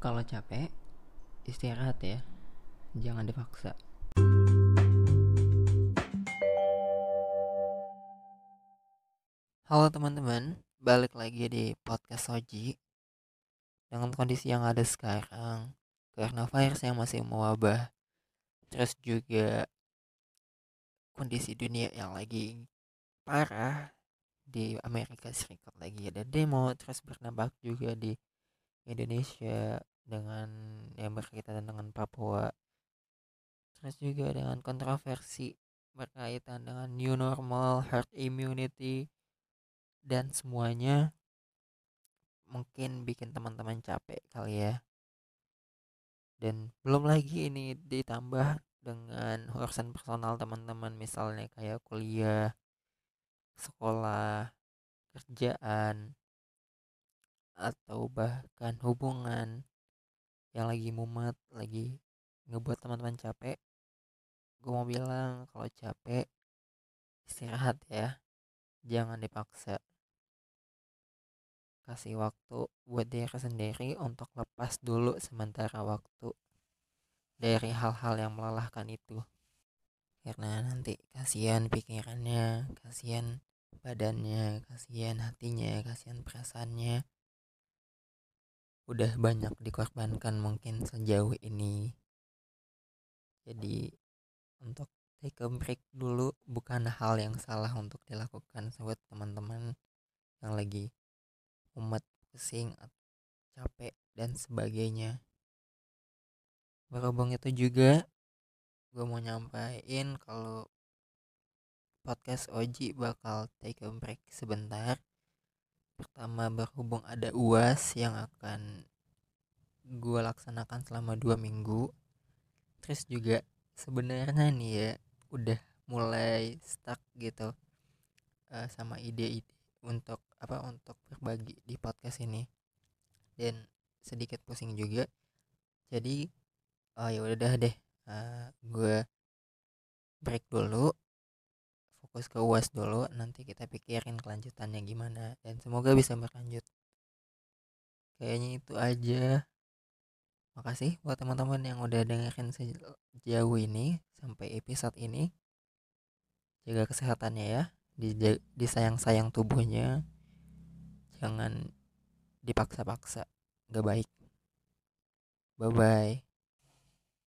Kalau capek, istirahat ya. Jangan dipaksa. Halo teman-teman, balik lagi di podcast Soji. Dengan kondisi yang ada sekarang, karena virus yang masih mewabah, terus juga kondisi dunia yang lagi parah di Amerika Serikat lagi ada demo, terus berdampak juga di Indonesia dengan yang berkaitan dengan Papua. Terus juga dengan kontroversi berkaitan dengan new normal herd immunity dan semuanya mungkin bikin teman-teman capek kali ya. Dan belum lagi ini ditambah dengan urusan personal teman-teman misalnya kayak kuliah sekolah kerjaan atau bahkan hubungan yang lagi mumet lagi ngebuat teman-teman capek gue mau bilang kalau capek istirahat ya. Jangan dipaksa. Kasih waktu buat diri sendiri untuk lepas dulu sementara waktu dari hal-hal yang melelahkan itu. Karena nanti kasihan pikirannya kasihan badannya kasihan hatinya kasihan perasaannya udah banyak dikorbankan mungkin sejauh ini. Jadi untuk take a break dulu bukan hal yang salah untuk dilakukan buat teman-teman yang lagi umat pusing capek dan sebagainya. Berhubung itu juga gue mau nyampain kalau podcast Oji bakal take a break sebentar pertama berhubung ada uas yang akan gue laksanakan selama dua minggu. Terus juga sebenarnya nih ya udah mulai stuck gitu uh, sama ide-ide untuk apa untuk berbagi di podcast ini. Dan sedikit pusing juga. Jadi oh ya udah deh uh, gue break dulu fokus ke UAS dulu nanti kita pikirin kelanjutannya gimana dan semoga bisa berlanjut. Kayaknya itu aja. Makasih buat teman-teman yang udah dengerin sejauh ini sampai episode ini. Jaga kesehatannya ya disayang-sayang tubuhnya. Jangan dipaksa-paksa gak baik. Bye bye